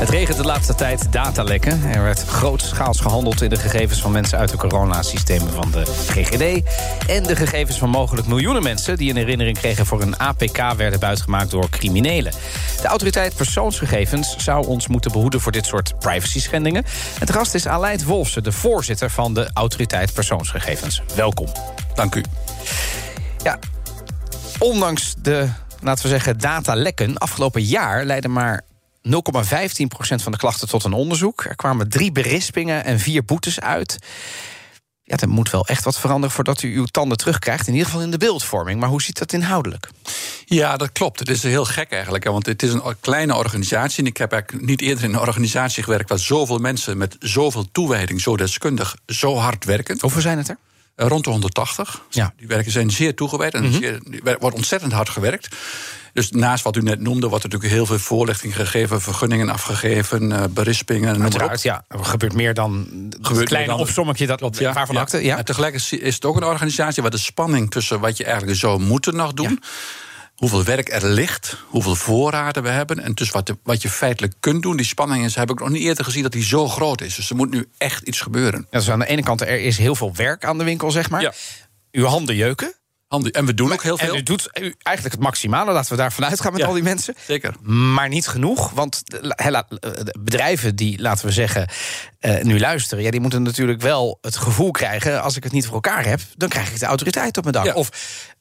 Het regent de laatste tijd datalekken. Er werd grootschaals gehandeld in de gegevens van mensen uit de coronasystemen van de GGD. En de gegevens van mogelijk miljoenen mensen die een herinnering kregen voor een APK werden buitgemaakt door criminelen. De autoriteit persoonsgegevens zou ons moeten behoeden voor dit soort privacy schendingen. En de gast is Aleid Wolfsen, de voorzitter van de autoriteit persoonsgegevens. Welkom. Dank u. Ja, ondanks de, laten we zeggen, datalekken afgelopen jaar leidden maar 0,15% van de klachten tot een onderzoek. Er kwamen drie berispingen en vier boetes uit. Ja, er moet wel echt wat veranderen voordat u uw tanden terugkrijgt. In ieder geval in de beeldvorming. Maar hoe ziet dat inhoudelijk? Ja, dat klopt. Het is heel gek eigenlijk. Want het is een kleine organisatie. En ik heb eigenlijk niet eerder in een organisatie gewerkt... waar zoveel mensen met zoveel toewijding, zo deskundig, zo hard werken. Hoeveel zijn het er? Eh, rond de 180. Ja. Die werken zijn zeer toegewijd en er wordt ontzettend hard gewerkt. Dus naast wat u net noemde, wordt er natuurlijk heel veel voorlichting gegeven, vergunningen afgegeven, eh, berispingen. op. Uiteraard, ja. Er gebeurt meer dan Gebeurt kleine opsommetje dat Klopt, ja. waarvan ja. akte. Ja. En tegelijkertijd is het ook een organisatie waar de spanning tussen wat je eigenlijk zou moeten nog doen. Hoeveel werk er ligt, hoeveel voorraden we hebben. En dus wat, de- wat je feitelijk kunt doen, die spanning is, heb ik nog niet eerder gezien dat die zo groot is. Dus er moet nu echt iets gebeuren. Ja, dus aan de ene kant, er is heel veel werk aan de winkel, zeg maar. Ja. Uw handen jeuken. En we doen ook heel En veel. u doet u eigenlijk het maximale, laten we daarvan uitgaan met Ja. al die mensen. Zeker. Maar niet genoeg, want he- la- de bedrijven die, laten we zeggen, eh, nu luisteren... Ja, die moeten natuurlijk wel het gevoel krijgen... als ik het niet voor elkaar heb, dan krijg ik de autoriteit op mijn dak. Ja. Of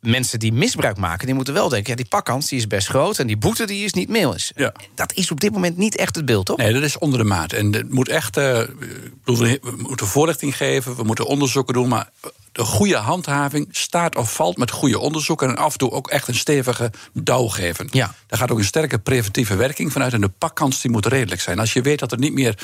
mensen die misbruik maken, die moeten wel denken... ja, die pakkans die is best groot en die boete die is niet mail. Is. Ja. Dat is op dit moment niet echt het beeld, toch? Nee, dat is onder de maat. En het moet echt. eh, we moeten voorlichting geven, we moeten onderzoeken doen. Maar de goede handhaving staat of valt met goede onderzoeken. En af en toe ook echt een stevige douw geven. Ja. Daar gaat ook een sterke preventieve werking vanuit. En de pakkans die moet redelijk zijn. Als je weet dat er niet meer.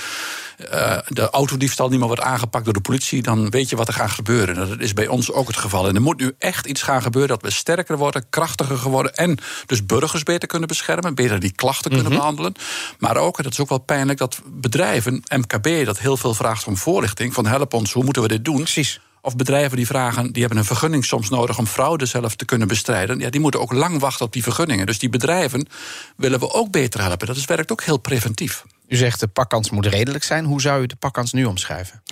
eh, de autodiefstal niet meer wordt aangepakt door de politie. dan weet je wat er gaat gebeuren. Dat is bij ons ook het geval. En er moet nu echt iets gaan gebeuren dat we sterker worden, krachtiger geworden. en dus burgers beter kunnen beschermen. beter die klachten kunnen behandelen. Maar ook, en dat is ook wel pijnlijk, dat bedrijven, MKB, dat heel veel vraagt om voorlichting. van help ons, hoe moeten we dit doen? Precies. Of bedrijven die vragen, die hebben een vergunning soms nodig om fraude zelf te kunnen bestrijden. Ja, die moeten ook lang wachten op die vergunningen. Dus die bedrijven willen we ook beter helpen. Dat is, werkt ook heel preventief. U zegt de pakkans moet redelijk zijn. Hoe zou u de pakkans nu omschrijven?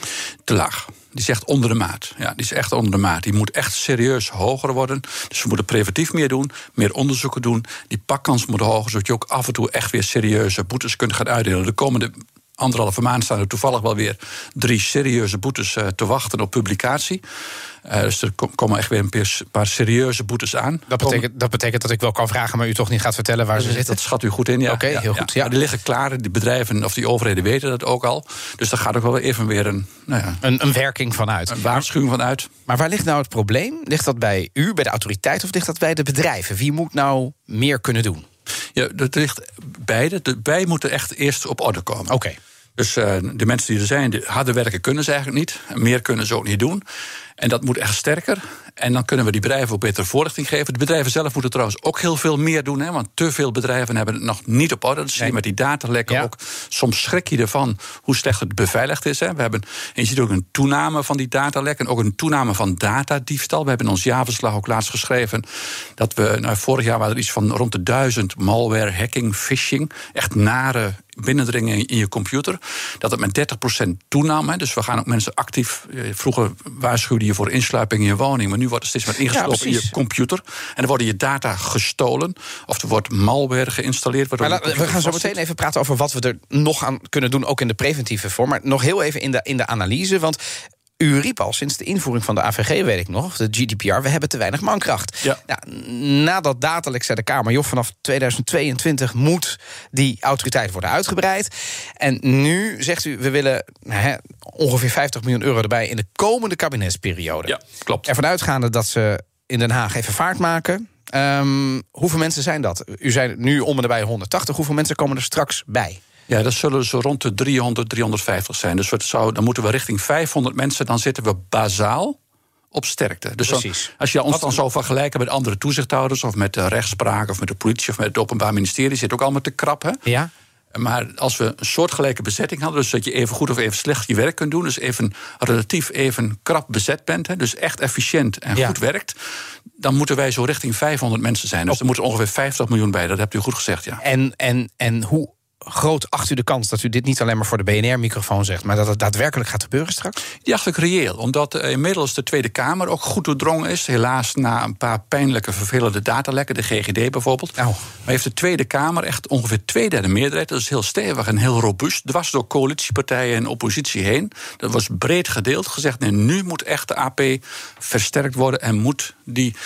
Te laag. Die is echt onder de maat. Ja, die is echt onder de maat. Die moet echt serieus hoger worden. Dus we moeten preventief meer doen, meer onderzoeken doen. Die pakkans moet hoger, zodat je ook af en toe echt weer serieuze boetes kunt gaan uitdelen. De komende anderhalve maand staan er toevallig wel weer drie serieuze boetes eh, te wachten op publicatie. Eh, dus er kom- komen echt weer een paar- serieuze boetes aan. Dat betekent, dat betekent dat ik wel kan vragen, maar u toch niet gaat vertellen waar ze zitten? Dat schat u goed in, ja. Oké, Ja, heel goed, ja. Maar die liggen klaar, die bedrijven of die overheden weten dat ook al. Dus daar gaat ook wel even weer een, nou ja, Een, een werking vanuit. een waarschuwing van uit. Maar waar ligt nou het probleem? Ligt dat bij u, bij de autoriteit, of ligt dat bij de bedrijven? Wie moet nou meer kunnen doen? Ja, dat ligt beide. De, wij moeten echt eerst op orde komen. Oké. Dus eh, de mensen die er zijn, die harde werken kunnen ze eigenlijk niet. Meer kunnen ze ook niet doen. En dat moet echt sterker. En dan kunnen we die bedrijven ook betere voorlichting geven. De bedrijven zelf moeten trouwens ook heel veel meer doen. Hè, want te veel bedrijven hebben het nog niet op orde. Dat zie je Nee. met die datalekken Ja. ook. Soms schrik je ervan hoe slecht het beveiligd is. Hè. We hebben, en je ziet ook een toename van die datalekken. Ook een toename van datadiefstal. We hebben in ons jaarverslag ook laatst geschreven... dat we, nou, vorig jaar waren er iets van rond de duizend malware, hacking, phishing. Echt nare binnendringen in je computer. Dat het met 30% toenam. Hè. Dus we gaan ook mensen actief... eh, Vroeger waarschuwde je voor insluiping in je woning... maar nu wordt er steeds meer ingeslopen in je computer. En dan worden je data gestolen. Of er wordt malware geïnstalleerd. Maar we gaan zo meteen even praten over wat we er nog aan kunnen doen, ook in de preventieve vorm. Maar nog heel even in de, in de analyse. Want u riep al sinds de invoering van de AVG, weet ik nog, de GDPR, we hebben te weinig mankracht. Ja. nadat datalek zei de Kamer, joh, vanaf 2022 moet die autoriteit worden uitgebreid. En nu zegt u, we willen nou, hè, ongeveer 50 miljoen euro erbij in de komende kabinetsperiode. Ja, klopt. Ervan uitgaande dat ze in Den Haag even vaart maken. Ehm, hoeveel mensen zijn dat? U zei nu om en nabij 180. Hoeveel mensen komen er straks bij? Ja, dat zullen zo rond de 300, 350 zijn. Dus het zou, dan moeten we richting 500 mensen. Dan zitten we bazaal op sterkte. Dus Precies. als je ons dan zou vergelijken met andere toezichthouders... of met de rechtspraak of met de politie of met het openbaar ministerie... zit ook allemaal te krap, hè? Ja? Maar als we een soortgelijke bezetting hadden, dus dat je even goed of even slecht je werk kunt doen, dus even relatief even krap bezet bent, hè, dus echt efficiënt en Ja. goed werkt, dan moeten wij zo richting 500 mensen zijn. Dus er moeten ongeveer 50 miljoen bij. Dat hebt u goed gezegd, ja. En, en, en hoe groot acht u de kans dat u dit niet alleen maar voor de BNR-microfoon zegt, maar dat het daadwerkelijk gaat gebeuren straks? Die acht ik reëel, omdat eh, inmiddels de Tweede Kamer ook goed doordrongen is. Helaas na een paar pijnlijke, vervelende datalekken, de GGD bijvoorbeeld. Nou. Maar heeft de Tweede Kamer echt ongeveer twee derde meerderheid. Dat is heel stevig en heel robuust. Dwars door coalitiepartijen en oppositie heen. Dat was breed gedeeld. Gezegd, nee, nu moet echt de AP versterkt worden en moet die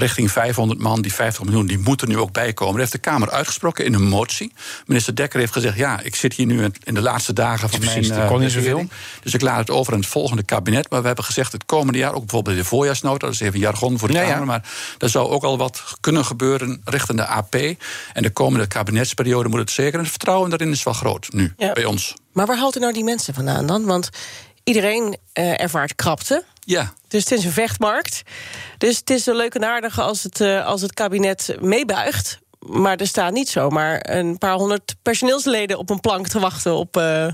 richting 500 man, die 50 miljoen, die moeten nu ook bijkomen. Dat heeft de Kamer uitgesproken in een motie. Minister Dekker heeft gezegd: Ja, ik zit hier nu in de laatste dagen van Precies, mijn. er kon eh, niet zoveel. regering. Dus ik laat het over aan het volgende kabinet. Maar we hebben gezegd het komende jaar, ook bijvoorbeeld in de voorjaarsnota, dat is even jargon voor de Ja, ja. Kamer. Maar er zou ook al wat kunnen gebeuren richting de AP. En de komende kabinetsperiode moet het zeker. En het vertrouwen daarin is wel groot nu Ja. bij ons. Maar waar haalt u nou die mensen vandaan dan? Want iedereen eh, ervaart krapte. Ja, Dus het is een vechtmarkt. Dus het is zo leuk en aardig als het, eh, als het kabinet meebuigt. Maar er staat niet zomaar een paar honderd personeelsleden op een plank te wachten op. eh,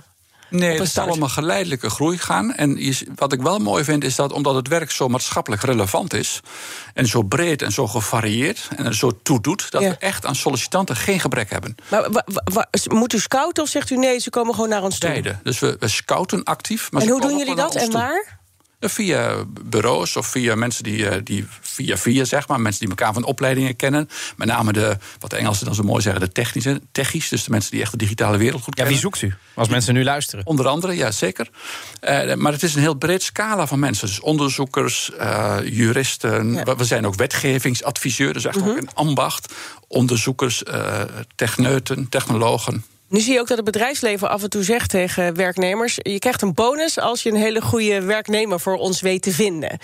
Nee, een het zal start. allemaal geleidelijke groei gaan. En wat ik wel mooi vind, is dat omdat het werk zo maatschappelijk relevant is... en zo breed en zo gevarieerd en zo toe doet... dat Ja. we echt aan sollicitanten geen gebrek hebben. maar moet u scouten of zegt u nee, ze komen gewoon naar ons toe? Beide. Dus we, we scouten actief. Maar En hoe doen jullie dat en waar? Via bureaus of via mensen die, eh, die via via, zeg maar, mensen die elkaar van opleidingen kennen. Met name de, wat de Engelsen dan zo mooi zeggen, de technische, techisch. Dus de mensen die echt de digitale wereld goed Ja, kennen. wie zoekt u? Als mensen nu luisteren. Onder andere, ja zeker. Eh, maar het is een heel breed scala van mensen. Dus onderzoekers, eh, juristen. Ja. We, we zijn ook wetgevingsadviseur, dus echt ook een ambacht. Onderzoekers, eh, techneuten, technologen. Nu zie je ook dat het bedrijfsleven af en toe zegt tegen werknemers: je krijgt een bonus als je een hele goede werknemer voor ons weet te vinden.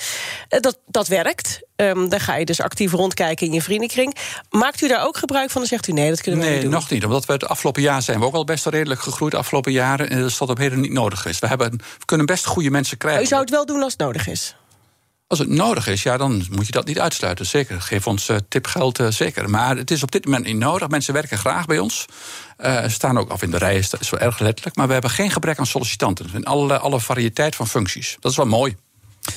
Eh, Dat, dat werkt. Ehm dan ga je dus actief rondkijken in je vriendenkring. Maakt u daar ook gebruik van? Dan zegt u nee, dat kunnen we Nee, niet doen. nog niet. Omdat we het afgelopen jaar zijn we ook al best redelijk gegroeid. De afgelopen jaren. En dat is tot op heden niet nodig geweest. We, hebben, we kunnen best goede mensen krijgen. u zou het wel doen als het nodig is. Als het nodig is, ja, dan moet je dat niet uitsluiten. Zeker. Geef ons eh, tipgeld, eh, zeker. Maar het is op dit moment niet nodig. Mensen werken graag bij ons. Ze staan ook af in de rij, is, is wel erg letterlijk. Maar we hebben geen gebrek aan sollicitanten. In alle, alle variëteit van functies. Dat is wel mooi.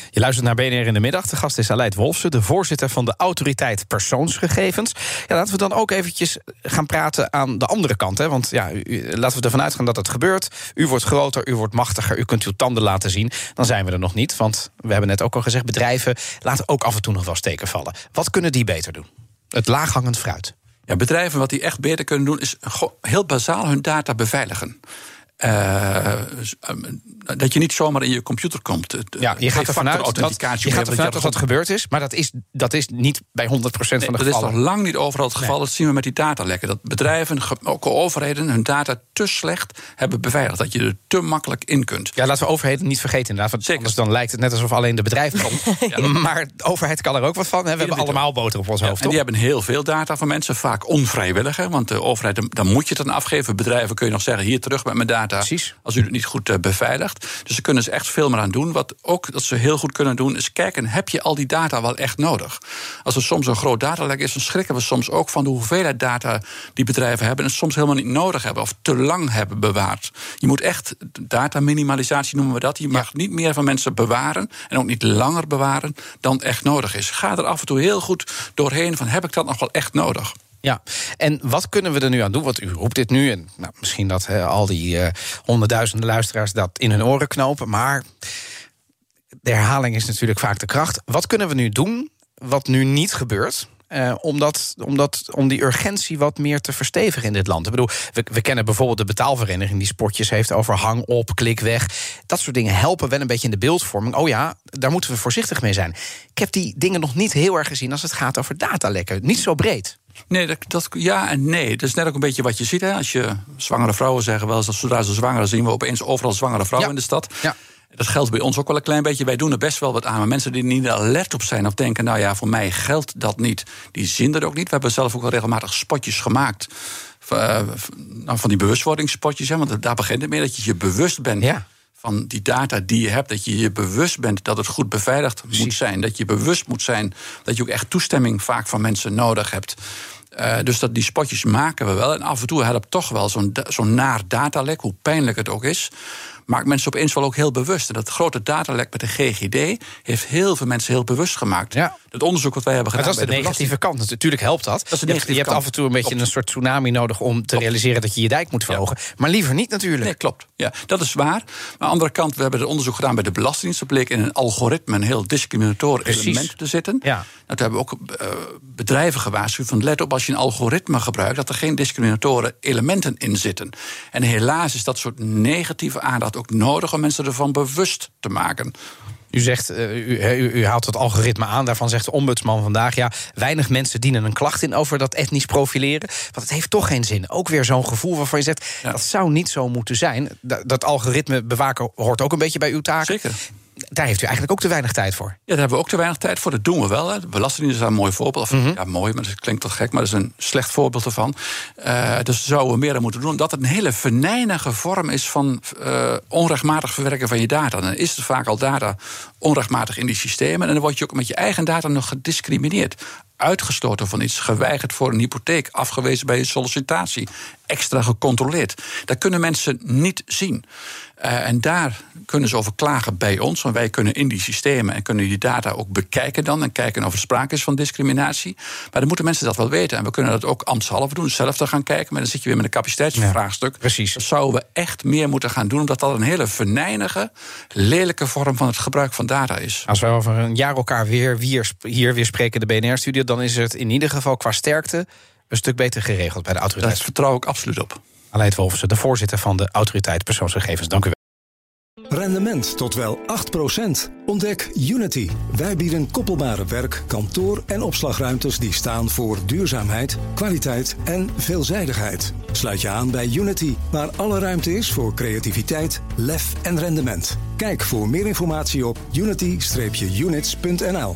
Je luistert naar BNR in de middag. De gast is Aleid Wolfsen, de voorzitter van de Autoriteit Persoonsgegevens. Ja, laten we dan ook eventjes gaan praten aan de andere kant. Hè? Want ja, laten we ervan uitgaan dat het gebeurt. U wordt groter, u wordt machtiger, u kunt uw tanden laten zien. Dan zijn we er nog niet, want we hebben net ook al gezegd... bedrijven laten ook af en toe nog wel steken vallen. Wat kunnen die beter doen? Het laaghangend fruit. Ja, bedrijven wat die echt beter kunnen doen, is heel bazaal hun data beveiligen. Eh, dat je niet zomaar in je computer komt. Het- Ja, je gaat ervan uit dat, je gaat ervan dat gebeurd is... maar dat is, dat is niet bij 100% van de dat is gevallen. nog lang niet overal het geval. Dat zien we met die datalekken. Dat bedrijven, ook overheden, hun data te slecht hebben beveiligd. Dat je er te makkelijk in kunt. Ja, laten we overheden niet vergeten inderdaad. Want Zeker. anders dan lijkt het net alsof alleen de bedrijven kan. Maar de overheid kan er ook wat van. We hebben allemaal boter op ons Ja, hoofd, en die hebben heel veel data van mensen, vaak onvrijwillig. Hè, want de overheid, dan moet je het dan afgeven. Bedrijven kun je nog zeggen, hier terug met mijn data. Precies. Als u het niet goed eh, beveiligt. Dus daar kunnen ze echt veel meer aan doen. Wat ook dat ze heel goed kunnen doen, is kijken... heb je al die data wel echt nodig? Als er soms een groot datalek is, dan schrikken we soms ook... van de hoeveelheid data die bedrijven hebben... en soms helemaal niet nodig hebben of te lang hebben bewaard. Je moet echt, dataminimalisatie noemen we dat... je mag niet meer van mensen bewaren... en ook niet langer bewaren dan echt nodig is. Ga er af en toe heel goed doorheen van... heb ik dat nog wel echt nodig? Ja, en wat kunnen we er nu aan doen? Want u roept dit nu en nou, misschien dat al die eh, honderdduizenden luisteraars dat in hun oren knopen. Maar de herhaling is natuurlijk vaak de kracht. Wat kunnen we nu doen wat nu niet gebeurt? eh, om, om die urgentie wat meer te verstevigen in dit land. Ik bedoel, we, we kennen bijvoorbeeld de betaalvereniging die spotjes heeft over hang op, klik weg. Dat soort dingen helpen wel een beetje in de beeldvorming. Oh ja, daar moeten we voorzichtig mee zijn. Ik heb die dingen nog niet heel erg gezien als het gaat over datalekken. Niet zo breed. Nee, dat, dat, ja en nee. Dat is net ook een beetje wat je ziet. Hè. Als je zwangere vrouwen zeggen wel eens dat zodra ze zwanger zien we opeens overal zwangere vrouwen Ja. in de stad. Ja. Dat geldt bij ons ook wel een klein beetje. Wij doen er best wel wat aan. Maar mensen die niet alert op zijn of denken... nou ja, voor mij geldt dat niet. Die zien dat ook niet. We hebben zelf ook wel regelmatig spotjes gemaakt. Van, eh, van die bewustwordingsspotjes. Hè, want daar begint het mee dat je je bewust bent... Ja. Van die data die je hebt, dat je je bewust bent dat het goed beveiligd moet zijn. Dat je bewust moet zijn dat je ook echt toestemming vaak van mensen nodig hebt. Uh, dus dat, die spotjes maken we wel. En af en toe helpt toch wel zo'n zo'n naar datalek, hoe pijnlijk het ook is maakt mensen opeens wel ook heel bewust. En dat grote datalek met de GGD heeft heel veel mensen heel bewust gemaakt. Ja. Het onderzoek wat wij hebben gedaan. Maar dat is de, negatieve kant. Natuurlijk helpt dat. dat je, hebt, je hebt af en toe een beetje een soort tsunami nodig om te realiseren dat je je dijk moet verhogen. Maar liever niet natuurlijk. Nee, klopt. Ja, dat is waar. Maar aan de andere kant, we hebben het onderzoek gedaan bij de Belastingdienst. Dat bleek in een algoritme een heel discriminator element te zitten. Ja. Nou, toen hebben we ook uh, bedrijven gewaarschuwd van let op als je een algoritme gebruikt dat er geen discriminatoren elementen in zitten. En helaas is dat soort negatieve aandacht ook nodig om mensen ervan bewust te maken. U zegt, uh, u, u, haalt het algoritme aan. Daarvan zegt de ombudsman vandaag: ja, weinig mensen dienen een klacht in over dat etnisch profileren. Want het heeft toch geen zin. Ook weer zo'n gevoel waarvan je zegt: dat zou niet zo moeten zijn. Dat, dat algoritme bewaken hoort ook een beetje bij uw taak. Zeker daar heeft u eigenlijk ook te weinig tijd voor. Ja, daar hebben we ook te weinig tijd voor. Dat doen we wel. Hè. De Belastingdienst is daar een mooi voorbeeld. Mhm. Ja, mooi, maar dat klinkt toch gek, maar dat is een slecht voorbeeld ervan. Uh, dus zouden we meer aan moeten doen. Dat het een hele venijnige vorm is van uh, onrechtmatig verwerken van je data. Dan is er vaak al data onrechtmatig in die systemen. En dan word je ook met je eigen data nog gediscrimineerd uitgesloten van iets, geweigerd voor een hypotheek, afgewezen bij een sollicitatie, extra gecontroleerd. Dat kunnen mensen niet zien. Uh, en daar kunnen ze over klagen bij ons, want wij kunnen in die systemen en kunnen die data ook bekijken dan en kijken of er sprake is van discriminatie. Maar dan moeten mensen dat wel weten en we kunnen dat ook ambtshalve doen, zelf te gaan kijken. Maar dan zit je weer met een capaciteitsvraagstuk. Ja, precies. Dat zouden we echt meer moeten gaan doen, omdat dat een hele venijnige, lelijke vorm van het gebruik van data is. Als wij over een jaar elkaar weer hier weer spreken, de BNR-studio, dan is het in ieder geval qua sterkte een stuk beter geregeld bij de autoriteit. Daar vertrouw ik absoluut op. Aleid Wolfsen, de voorzitter van de Autoriteit Persoonsgegevens. Dank u wel. Rendement tot wel 8%. Ontdek Unity. Wij bieden koppelbare werk, kantoor en opslagruimtes die staan voor duurzaamheid, kwaliteit en veelzijdigheid. Sluit je aan bij Unity, waar alle ruimte is voor creativiteit, lef en rendement. Kijk voor meer informatie op unity-units.nl.